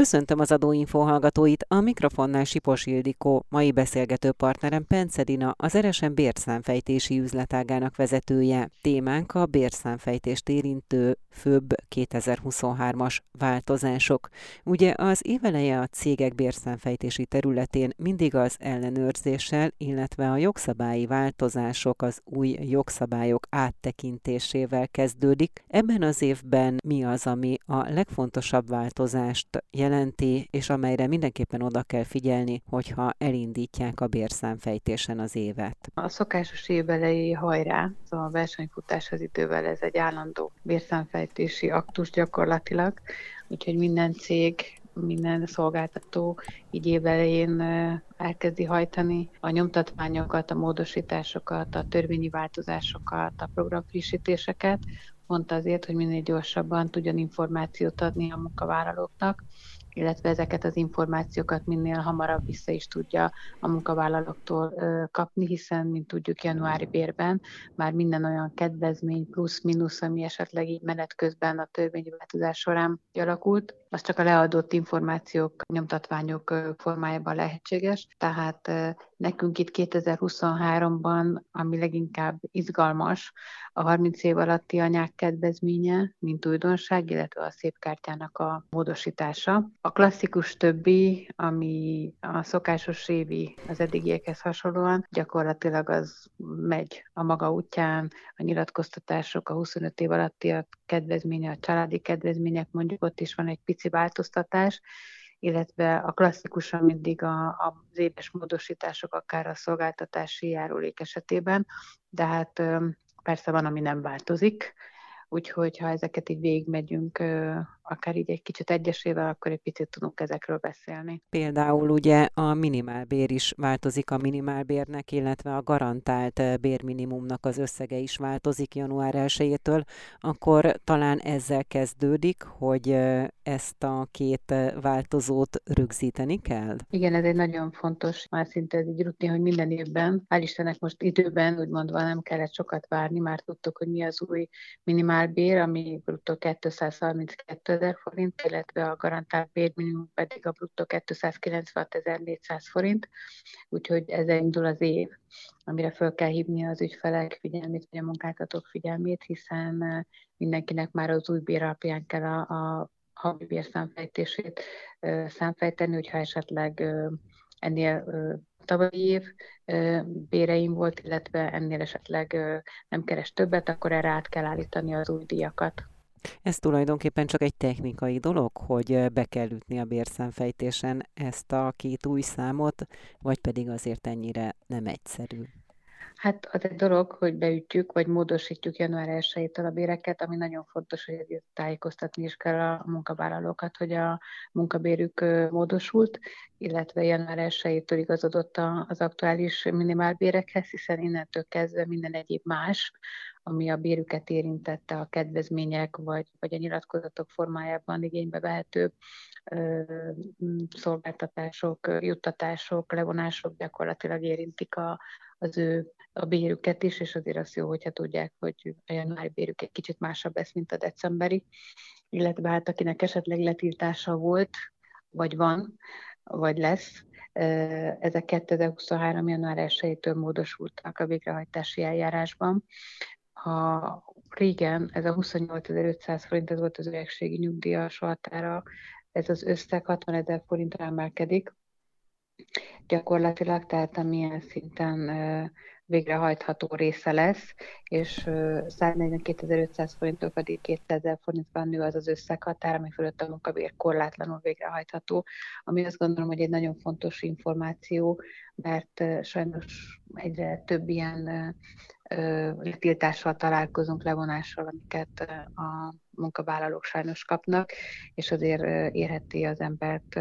Köszöntöm az adóinfo hallgatóit, a mikrofonnál Sipos Ildikó, mai beszélgető partnerem Pencedina, az Eresen bérszámfejtési üzletágának vezetője. Témánk a bérszámfejtést érintő főbb 2023-as változások. Ugye az éveleje a cégek bérszámfejtési területén mindig az ellenőrzéssel, illetve a jogszabályi változások, az új jogszabályok áttekintésével kezdődik. Ebben az évben mi az, ami a legfontosabb változást jelenti, és amelyre mindenképpen oda kell figyelni, hogyha elindítják a bérszámfejtésen az évet. A szokásos évbelei hajrá, szóval a versenyfutás az idővel ez egy állandó bérszámfejtési aktus gyakorlatilag, úgyhogy minden cég minden szolgáltató így évelején elkezdi hajtani a nyomtatványokat, a módosításokat, a törvényi változásokat, a programfrissítéseket, pont azért, hogy minél gyorsabban tudjon információt adni a munkavállalóknak, illetve ezeket az információkat minél hamarabb vissza is tudja a munkavállalóktól kapni, hiszen, mint tudjuk, januári bérben már minden olyan kedvezmény plusz-minusz, ami esetleg így menet közben a törvényváltozás során alakult, az csak a leadott információk, nyomtatványok formájában lehetséges. Tehát nekünk itt 2023-ban, ami leginkább izgalmas, a 30 év alatti anyák kedvezménye, mint újdonság, illetve a szép kártyának a módosítása. A klasszikus többi, ami a szokásos évi az eddigiekhez hasonlóan, gyakorlatilag az megy a maga útján, a nyilatkoztatások, a 25 év alatti a kedvezménye, a családi kedvezmények, mondjuk ott is van egy pici változtatás, illetve a klasszikusan mindig a, az éves módosítások, akár a szolgáltatási járulék esetében, de hát persze van, ami nem változik, úgyhogy ha ezeket így végigmegyünk, akár így egy kicsit egyesével, akkor egy picit tudunk ezekről beszélni. Például ugye a minimálbér is változik a minimálbérnek, illetve a garantált bérminimumnak az összege is változik január 1-től, akkor talán ezzel kezdődik, hogy ezt a két változót rögzíteni kell? Igen, ez egy nagyon fontos, már szinte ez egy rutin, hogy minden évben, hál' Istennek most időben, úgy mondva nem kellett sokat várni, már tudtuk, hogy mi az új minimálbér, ami bruttó 232 ezer forint, illetve a garantált bérminimum pedig a bruttó 296.400 forint, úgyhogy ez indul az év, amire föl kell hívni az ügyfelek figyelmét, vagy a munkáltatók figyelmét, hiszen mindenkinek már az új bér alapján kell a, a havi bérszámfejtését számfejteni, hogyha esetleg ennél tavalyi év béreim volt, illetve ennél esetleg nem keres többet, akkor erre át kell állítani az új díjakat. Ez tulajdonképpen csak egy technikai dolog, hogy be kell ütni a bérszámfejtésen ezt a két új számot, vagy pedig azért ennyire nem egyszerű? Hát az egy dolog, hogy beütjük, vagy módosítjuk január 1 a béreket, ami nagyon fontos, hogy tájékoztatni is kell a munkavállalókat, hogy a munkabérük módosult, illetve január 1 igazodott az aktuális minimálbérekhez, hiszen innentől kezdve minden egyéb más, ami a bérüket érintette, a kedvezmények vagy, vagy a nyilatkozatok formájában igénybe vehető szolgáltatások, juttatások, levonások gyakorlatilag érintik a, az ő a bérüket is, és azért az jó, hogyha tudják, hogy a januári bérük egy kicsit másabb lesz, mint a decemberi, illetve hát akinek esetleg letiltása volt, vagy van, vagy lesz, ezek 2023. január 1-től módosultak a végrehajtási eljárásban. A régen ez a 28.500 forint, ez volt az öregségi nyugdíjas határa, ez az összeg 60 ezer forintra emelkedik, gyakorlatilag, tehát amilyen szinten végrehajtható része lesz, és 142.500 forinttól pedig 200 forintban nő az az összeghatár, ami fölött a munkabér korlátlanul végrehajtható, ami azt gondolom, hogy egy nagyon fontos információ, mert sajnos egyre több ilyen letiltással találkozunk, levonással, amiket a munkavállalók sajnos kapnak, és azért érheti az embert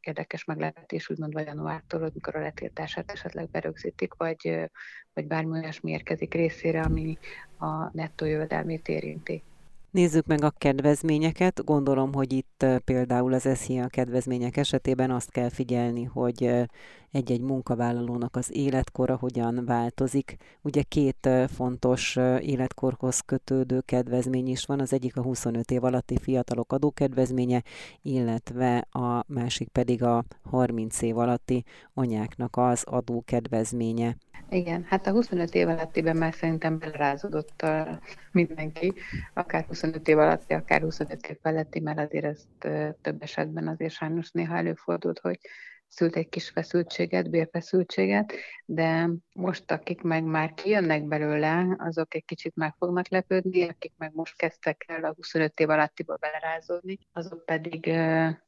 érdekes meglepetés, úgymond vagy januártól, amikor a letiltását esetleg berögzítik, vagy, vagy bármi olyasmi érkezik részére, ami a nettó jövedelmét érinti. Nézzük meg a kedvezményeket. Gondolom, hogy itt például az SZIA kedvezmények esetében azt kell figyelni, hogy egy-egy munkavállalónak az életkora hogyan változik. Ugye két fontos életkorhoz kötődő kedvezmény is van, az egyik a 25 év alatti fiatalok adókedvezménye, illetve a másik pedig a 30 év alatti anyáknak az adókedvezménye. Igen, hát a 25 év alattiben már szerintem belerázódott mindenki, akár 25 év alatti, akár 25 év feletti, mert azért ezt több esetben azért sajnos néha előfordult, hogy szült egy kis feszültséget, bérfeszültséget, de most akik meg már kijönnek belőle, azok egy kicsit meg fognak lepődni, akik meg most kezdtek el a 25 év alattiba belerázódni, azok pedig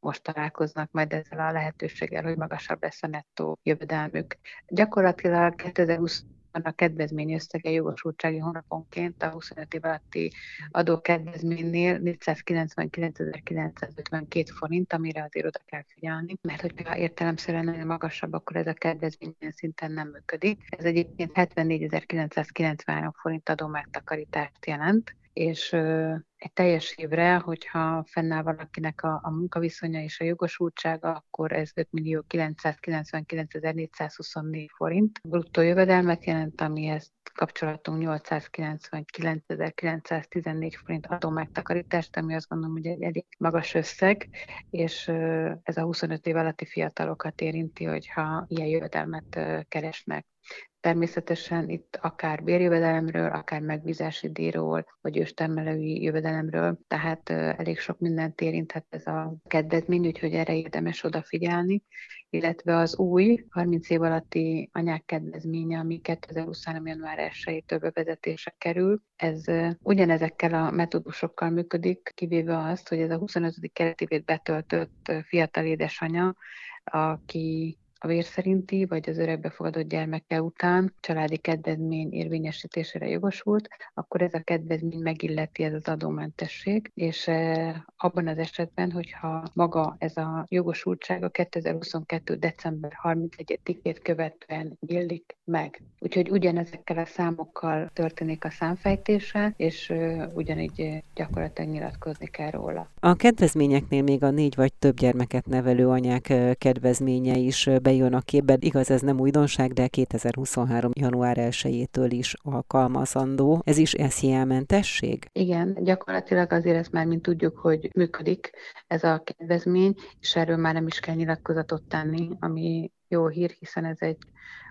most találkoznak majd ezzel a lehetőséggel, hogy magasabb lesz a nettó jövedelmük. Gyakorlatilag 2020 a kedvezmény összege jogosultsági hónaponként a 25 év alatti adókedvezménynél 499.952 forint, amire azért oda kell figyelni, mert hogyha értelemszerűen nagyon magasabb, akkor ez a kedvezmény szinten nem működik. Ez egyébként 74.993 forint adó megtakarítást jelent, és egy teljes évre, hogyha fennáll valakinek a, a munkaviszonya és a jogosultsága, akkor ez 5 millió 999.424 forint. Bruttó jövedelmet jelent, amihez kapcsolatunk 899.914 forint adó megtakarítást, ami azt gondolom, hogy egy elég magas összeg, és ez a 25 év alatti fiatalokat érinti, hogyha ilyen jövedelmet keresnek. Természetesen itt akár bérjövedelemről, akár megbízási díjról, vagy őstermelői jövedelemről, tehát elég sok mindent érinthet ez a kedvezmény, úgyhogy erre érdemes odafigyelni, illetve az új 30 év alatti anyák kedvezménye, ami 2023. január 1-től bevezetése kerül, ez ugyanezekkel a metódusokkal működik, kivéve azt, hogy ez a 25. keretévét betöltött fiatal édesanya, aki a vér szerinti vagy az örökbefogadott gyermeke után családi kedvezmény érvényesítésére jogosult, akkor ez a kedvezmény megilleti ez az adómentesség, és e, abban az esetben, hogyha maga ez a jogosultság a 2022. december 31-ét követően illik meg. Úgyhogy ugyanezekkel a számokkal történik a számfejtése, és e, ugyanígy gyakorlatilag nyilatkozni kell róla. A kedvezményeknél még a négy vagy több gyermeket nevelő anyák kedvezménye is be bejön a képbe. Igaz, ez nem újdonság, de 2023. január 1-től is alkalmazandó. Ez is SZIA-mentesség? Igen, gyakorlatilag azért ezt már mint tudjuk, hogy működik ez a kedvezmény, és erről már nem is kell nyilatkozatot tenni, ami jó hír, hiszen ez egy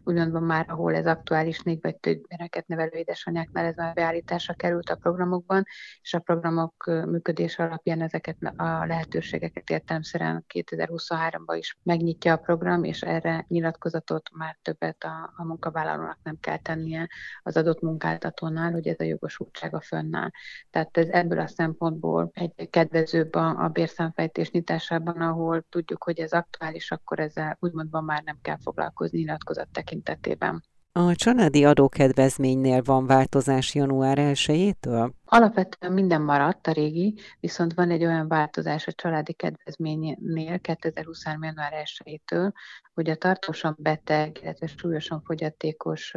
úgymond már, ahol ez aktuális négy vagy több gyereket nevelő édesanyáknál ez már beállításra került a programokban, és a programok működése alapján ezeket a lehetőségeket értelemszerűen 2023-ban is megnyitja a program, és erre nyilatkozatot már többet a, a munkavállalónak nem kell tennie az adott munkáltatónál, hogy ez a jogosultsága fönnáll. Tehát ez ebből a szempontból egy kedvezőbb a, a bérszámfejtés nyitásában, ahol tudjuk, hogy ez aktuális, akkor ezzel úgymond már nem kell foglalkozni nyilatkozat tekintetében. A családi adókedvezménynél van változás január 1-től? Alapvetően minden maradt a régi, viszont van egy olyan változás a családi kedvezménynél 2023. január 1-től, hogy a tartósan beteg, illetve súlyosan fogyatékos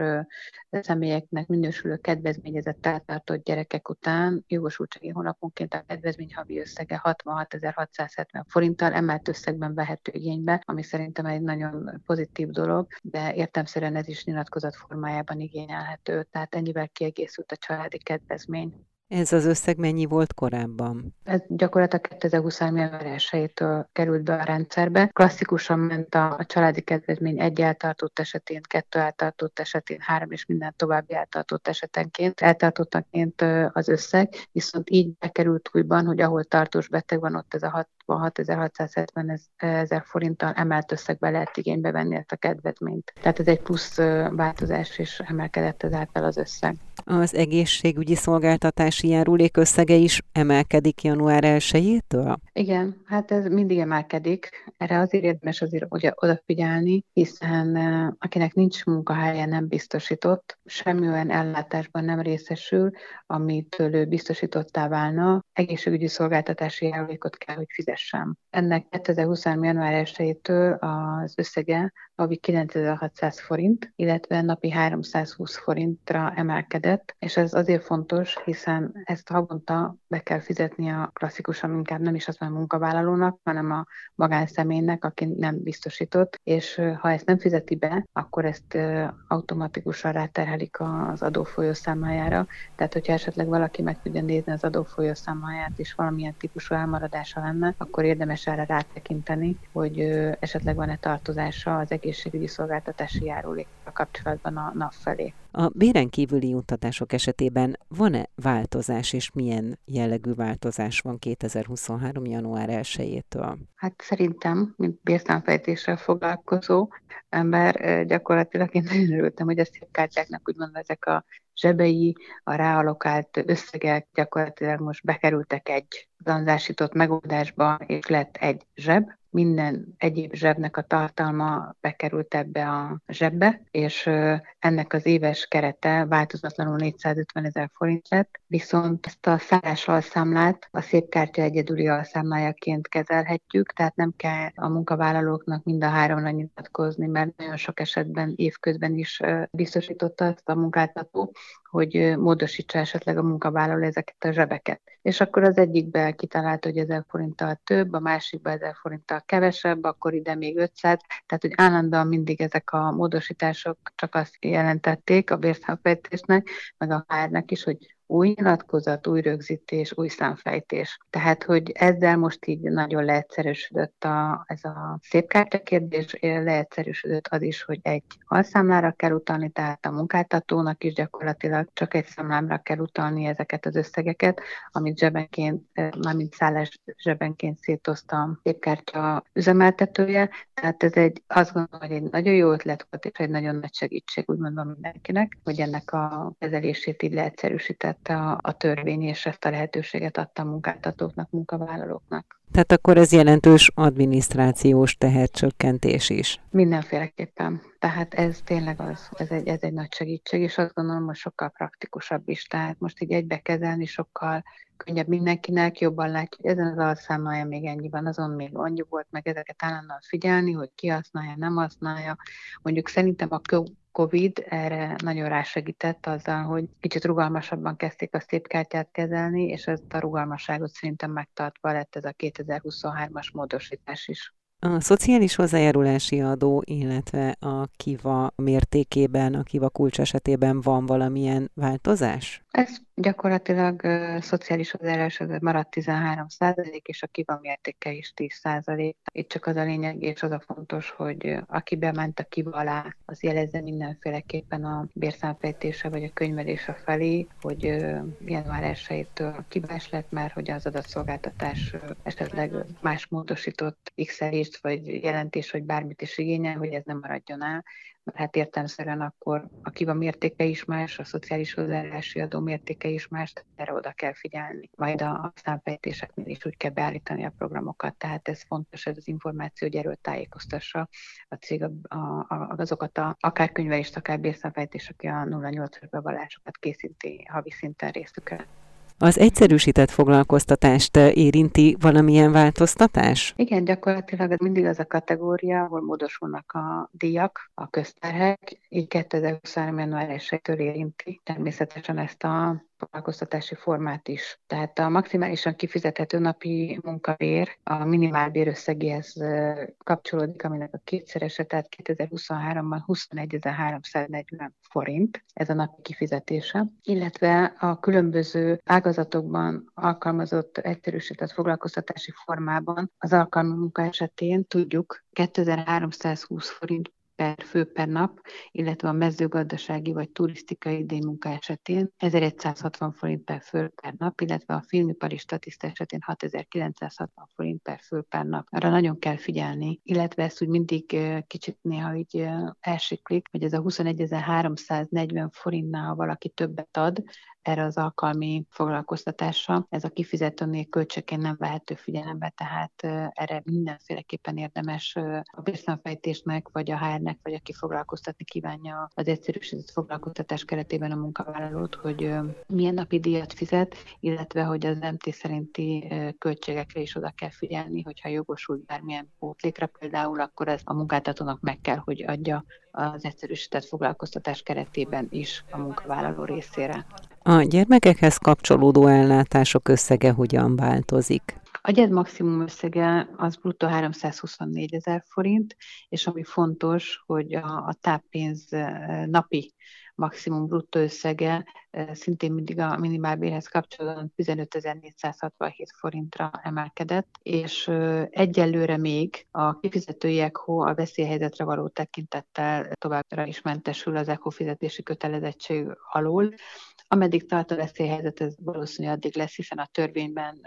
személyeknek minősülő kedvezményezett eltartott gyerekek után jogosultsági hónaponként a kedvezmény havi összege 66.670 forinttal emelt összegben vehető igénybe, ami szerintem egy nagyon pozitív dolog, de értemszerűen ez is nyilatkozat formájában igényelhető, tehát ennyivel kiegészült a családi kedvezmény. Ez az összeg mennyi volt korábban? Ez gyakorlatilag 2023. január 1 került be a rendszerbe. Klasszikusan ment a, a családi kedvezmény egy eltartott esetén, kettő eltartott esetén, három és minden további eltartott esetenként, eltartottaként az összeg, viszont így bekerült újban, hogy ahol tartós beteg van, ott ez a 66.670 ezer forinttal emelt összegbe lehet igénybe venni ezt a kedvezményt. Tehát ez egy plusz változás, és emelkedett ezáltal az összeg. Az egészségügyi szolgáltatási járulék összege is emelkedik január 1-től? Igen, hát ez mindig emelkedik. Erre azért érdemes azért ugye odafigyelni, hiszen akinek nincs munkahelye nem biztosított, semmi olyan ellátásban nem részesül, amitől ő biztosítottá válna, egészségügyi szolgáltatási járulékot kell, hogy fizet fizessem. Ennek 2023. január 1-től az összege havi 9600 forint, illetve napi 320 forintra emelkedett, és ez azért fontos, hiszen ezt havonta be kell fizetni a klasszikusan inkább nem is az a munkavállalónak, hanem a magánszemélynek, aki nem biztosított, és ha ezt nem fizeti be, akkor ezt automatikusan ráterhelik az adófolyószámlájára. Tehát, hogyha esetleg valaki meg tudja nézni az adófolyószámláját, és valamilyen típusú elmaradása lenne, akkor érdemes erre rátekinteni, hogy esetleg van-e tartozása az egészségügyi szolgáltatási járulékkal kapcsolatban a NAV felé. A béren kívüli juttatások esetében van-e változás, és milyen jellegű változás van 2023. január 1-től? Hát szerintem, mint bérszámfejtéssel foglalkozó ember, gyakorlatilag én nagyon örültem, hogy a szépkártyáknak úgymond ezek a zsebei, a ráalokált összegek gyakorlatilag most bekerültek egy zanzásított megoldásba, és lett egy zseb, minden egyéb zsebnek a tartalma bekerült ebbe a zsebbe, és ennek az éves kerete változatlanul 450 ezer forint lett, viszont ezt a szállás alszámlát a szép kártya egyedüli alszámlájaként kezelhetjük, tehát nem kell a munkavállalóknak mind a háromra nyilatkozni, mert nagyon sok esetben évközben is biztosította ezt a munkáltató, hogy módosítsa esetleg a munkavállaló ezeket a zsebeket. És akkor az egyikbe kitalálta, hogy 1000 forinttal több, a másikba 1000 forinttal kevesebb, akkor ide még 500, tehát hogy állandóan mindig ezek a módosítások csak azt jelentették a bérszámfejtésnek, meg a hárnak is, hogy új nyilatkozat, új rögzítés, új számfejtés. Tehát, hogy ezzel most így nagyon leegyszerűsödött a, ez a szép kártya kérdés, leegyszerűsödött az is, hogy egy alszámlára kell utalni, tehát a munkáltatónak is gyakorlatilag csak egy számlámra kell utalni ezeket az összegeket, amit zsebenként, mármint szállás zsebenként szétozta a kártya üzemeltetője. Tehát ez egy, azt gondolom, hogy egy nagyon jó ötlet volt, és egy nagyon nagy segítség, úgy mondom mindenkinek, hogy ennek a kezelését így leegyszerűsített tette a, a törvény, és ezt a lehetőséget adta a munkáltatóknak, munkavállalóknak. Tehát akkor ez jelentős adminisztrációs tehercsökkentés is. Mindenféleképpen. Tehát ez tényleg az, ez egy, ez egy nagy segítség, és azt gondolom, hogy sokkal praktikusabb is. Tehát most így egybe kezelni sokkal könnyebb mindenkinek, jobban látja, hogy ezen az alszámolja még ennyi van, azon még annyi volt, meg ezeket állandóan figyelni, hogy ki használja, nem használja. Mondjuk szerintem a COVID erre nagyon rásegített azzal, hogy kicsit rugalmasabban kezdték a szép kártyát kezelni, és ezt a rugalmasságot szerintem megtartva lett ez a 2023-as módosítás is. A szociális hozzájárulási adó, illetve a kiva mértékében, a kiva kulcs esetében van valamilyen változás? Ez gyakorlatilag uh, szociális hozzájárulás maradt 13 százalék, és a kiva mértéke is 10 százalék. Itt csak az a lényeg, és az a fontos, hogy aki bement a kiva alá, az jelezze mindenféleképpen a bérszámfejtése vagy a könyvelése felé, hogy uh, január 1-től kibás lett, mert hogy az adatszolgáltatás uh, esetleg más módosított x vagy jelentés, vagy bármit is igényel, hogy ez nem maradjon el, mert hát értelmszerűen akkor a kiva mértéke is más, a szociális hozzáállási adó mértéke is más, erre oda kell figyelni. Majd a számfejtéseknél is úgy kell beállítani a programokat, tehát ez fontos, ez az információ, hogy erről tájékoztassa a cég a, a, azokat a, akár könyvelést, akár bérszámfejtés, aki a 08 bevallásokat készíti havi szinten részükre. Az egyszerűsített foglalkoztatást érinti valamilyen változtatás? Igen, gyakorlatilag mindig az a kategória, ahol módosulnak a díjak, a közterhek, így 2023. január 1-től érinti természetesen ezt a foglalkoztatási formát is. Tehát a maximálisan kifizethető napi munkabér a minimálbér összegéhez kapcsolódik, aminek a kétszerese, tehát 2023-ban 21.340 forint, ez a napi kifizetése, illetve a különböző ágazatokban alkalmazott egyszerűsített foglalkoztatási formában az alkalmi munka esetén tudjuk 2320 forint per fő per nap, illetve a mezőgazdasági vagy turisztikai idénymunka esetén 1160 forint per fő per nap, illetve a filmipari statiszta esetén 6960 forint per fő per nap. Arra nagyon kell figyelni, illetve ezt úgy mindig kicsit néha így elsiklik, hogy ez a 21.340 forintnál, ha valaki többet ad, erre az alkalmi foglalkoztatásra. Ez a kifizetőnél költségként nem vehető figyelembe, tehát erre mindenféleképpen érdemes a bérszámfejtésnek, vagy a HR-nek, vagy aki foglalkoztatni kívánja az egyszerűsített foglalkoztatás keretében a munkavállalót, hogy milyen napi díjat fizet, illetve hogy az MT szerinti költségekre is oda kell figyelni, hogyha jogosult bármilyen pótlékra például, akkor ez a munkáltatónak meg kell, hogy adja az egyszerűsített foglalkoztatás keretében is a munkavállaló részére. A gyermekekhez kapcsolódó ellátások összege hogyan változik? A gyed maximum összege az bruttó 324 ezer forint, és ami fontos, hogy a, a táppénz napi maximum bruttó összege szintén mindig a minimálbérhez kapcsolatban 15.467 forintra emelkedett, és egyelőre még a kifizetői ECHO a veszélyhelyzetre való tekintettel továbbra is mentesül az ECHO fizetési kötelezettség alól, Ameddig tart a veszélyhelyzet, ez valószínűleg addig lesz, hiszen a törvényben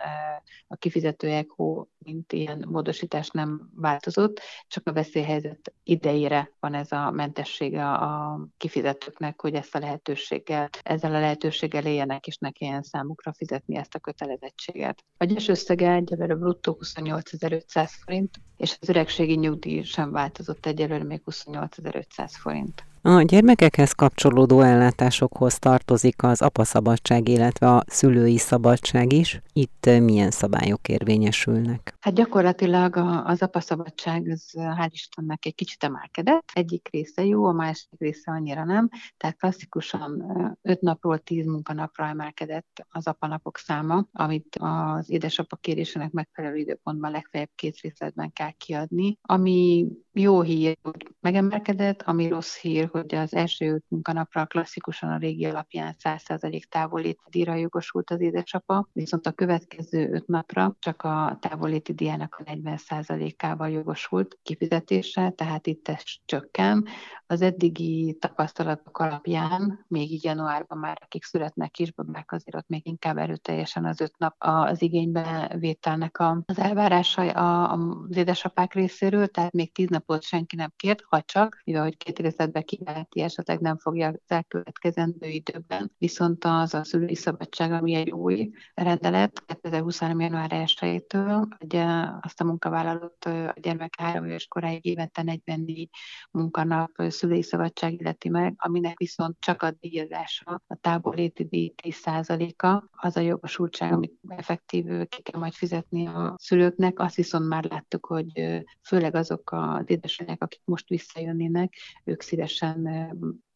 a kifizető ECHO, mint ilyen módosítás nem változott, csak a veszélyhelyzet idejére van ez a mentessége a kifizetőknek, hogy ezt a lehetőséggel, ezzel a lehetőséggel éljenek, és ne kelljen számukra fizetni ezt a kötelezettséget. A gyes összege egyelőre bruttó 28.500 forint, és az öregségi nyugdíj sem változott egyelőre még 28.500 forint. A gyermekekhez kapcsolódó ellátásokhoz tartozik az apaszabadság, illetve a szülői szabadság is. Itt milyen szabályok érvényesülnek? Hát gyakorlatilag az apaszabadság, az hál' Istennek egy kicsit emelkedett. Egyik része jó, a másik része annyira nem. Tehát klasszikusan 5 napról 10 munkanapra emelkedett az apanapok száma, amit az édesapa kérésének megfelelő időpontban legfeljebb két részletben kell kiadni. Ami jó hír, hogy megemelkedett, ami rossz hír, hogy az első munkanapra klasszikusan a régi alapján 100% távolléti díjra jogosult az édesapa, viszont a következő öt napra csak a távolléti díjának a 40%-ával jogosult kifizetése, tehát itt ez csökken. Az eddigi tapasztalatok alapján, még így januárban már akik születnek kisbabák, azért ott még inkább erőteljesen az öt nap az igénybe vételnek az elvárása az édesapák részéről, tehát még tíz napot senki nem kért, ha csak, mivel hogy két részletbe ki kiveheti, esetleg nem fogja az elkövetkezendő időben. Viszont az a szülői szabadság, ami egy új rendelet 2023. január 1-től, ugye azt a munkavállalót a gyermek három éves koráig évente 44 munkanap szülői szabadság illeti meg, aminek viszont csak a díjazása, a távoléti díj 10%-a, az a jogosultság, amit effektív ki kell majd fizetni a szülőknek. Azt viszont már láttuk, hogy főleg azok az édesanyák, akik most visszajönnének, ők szívesen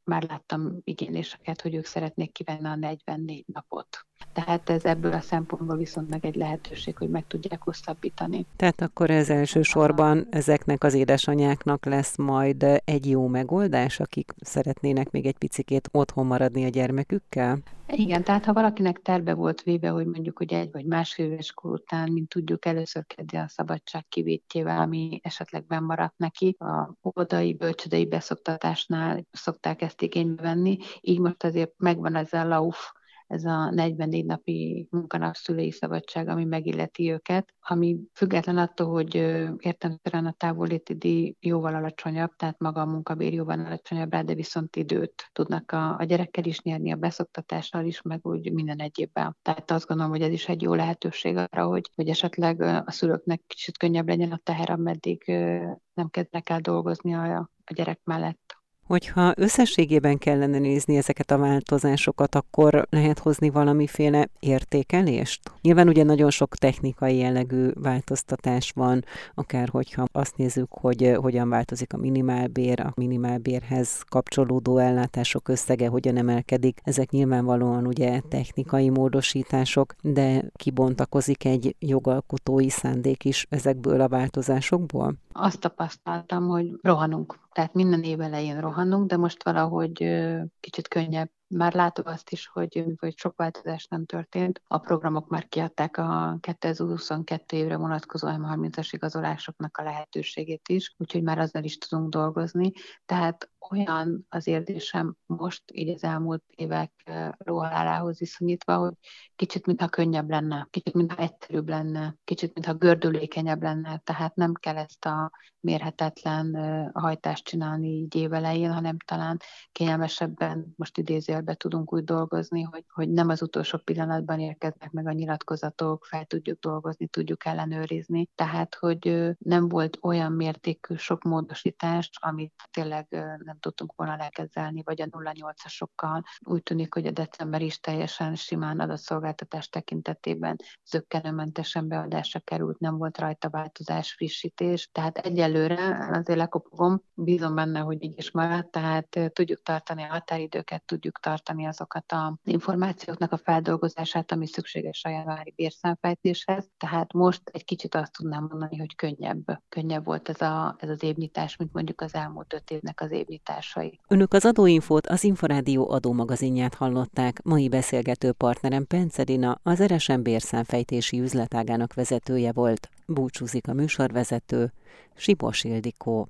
már láttam igényléseket, hogy ők szeretnék kivenni a 44 napot. Tehát ez ebből a szempontból viszont meg egy lehetőség, hogy meg tudják hosszabbítani. Tehát akkor ez elsősorban ezeknek az édesanyáknak lesz majd egy jó megoldás, akik szeretnének még egy picikét otthon maradni a gyermekükkel? Igen, tehát ha valakinek terve volt véve, hogy mondjuk, hogy egy vagy másfél éves kor után, mint tudjuk, először kezdi a szabadság kivétjével, ami esetleg maradt neki, a óvodai, bölcsödei beszoktatásnál szokták ezt igénybe venni, így most azért megvan ez a lauf ez a 44 napi munkanap szülői szabadság, ami megilleti őket, ami független attól, hogy értemszerűen a távoléti díj jóval alacsonyabb, tehát maga a munkabér jóval alacsonyabb rá, de viszont időt tudnak a, a gyerekkel is nyerni, a beszoktatással is, meg úgy minden egyébben. Tehát azt gondolom, hogy ez is egy jó lehetőség arra, hogy, hogy esetleg a szülőknek kicsit könnyebb legyen a teher, ameddig nem kezdnek el dolgozni a, a gyerek mellett. Hogyha összességében kellene nézni ezeket a változásokat, akkor lehet hozni valamiféle értékelést? Nyilván ugye nagyon sok technikai jellegű változtatás van, akár hogyha azt nézzük, hogy hogyan változik a minimálbér, a minimálbérhez kapcsolódó ellátások összege hogyan emelkedik. Ezek nyilvánvalóan ugye technikai módosítások, de kibontakozik egy jogalkotói szándék is ezekből a változásokból? Azt tapasztaltam, hogy rohanunk. Tehát minden év elején rohanunk, de most valahogy kicsit könnyebb már látom azt is, hogy, hogy sok változás nem történt. A programok már kiadták a 2022 évre vonatkozó M30-as igazolásoknak a lehetőségét is, úgyhogy már azzal is tudunk dolgozni. Tehát olyan az érzésem most, így az elmúlt évek rohalálához viszonyítva, hogy kicsit mintha könnyebb lenne, kicsit mintha egyszerűbb lenne, kicsit mintha gördülékenyebb lenne, tehát nem kell ezt a mérhetetlen hajtást csinálni így évelején, hanem talán kényelmesebben, most idézőjelben tudunk úgy dolgozni, hogy, hogy nem az utolsó pillanatban érkeznek meg a nyilatkozatok, fel tudjuk dolgozni, tudjuk ellenőrizni. Tehát, hogy nem volt olyan mértékű sok módosítás, amit tényleg nem tudtunk volna lekezelni, vagy a 08-asokkal. Úgy tűnik, hogy a december is teljesen simán adatszolgáltatás tekintetében zöggenőmentesen beadásra került, nem volt rajta változás, frissítés. Tehát egyelőre azért lekopogom, bízom benne, hogy így is marad, tehát tudjuk tartani a határidőket, tudjuk tartani azokat a információknak a feldolgozását, ami szükséges a januári bérszámfejtéshez. Tehát most egy kicsit azt tudnám mondani, hogy könnyebb, könnyebb volt ez, a, ez az évnyitás, mint mondjuk az elmúlt öt évnek az évnyitás társai. Önök az Adóinfót, az Inforádió adómagazinját hallották. Mai beszélgető partnerem Pencedina, az RSM bérszámfejtési üzletágának vezetője volt. Búcsúzik a műsorvezető, Sipos Ildikó.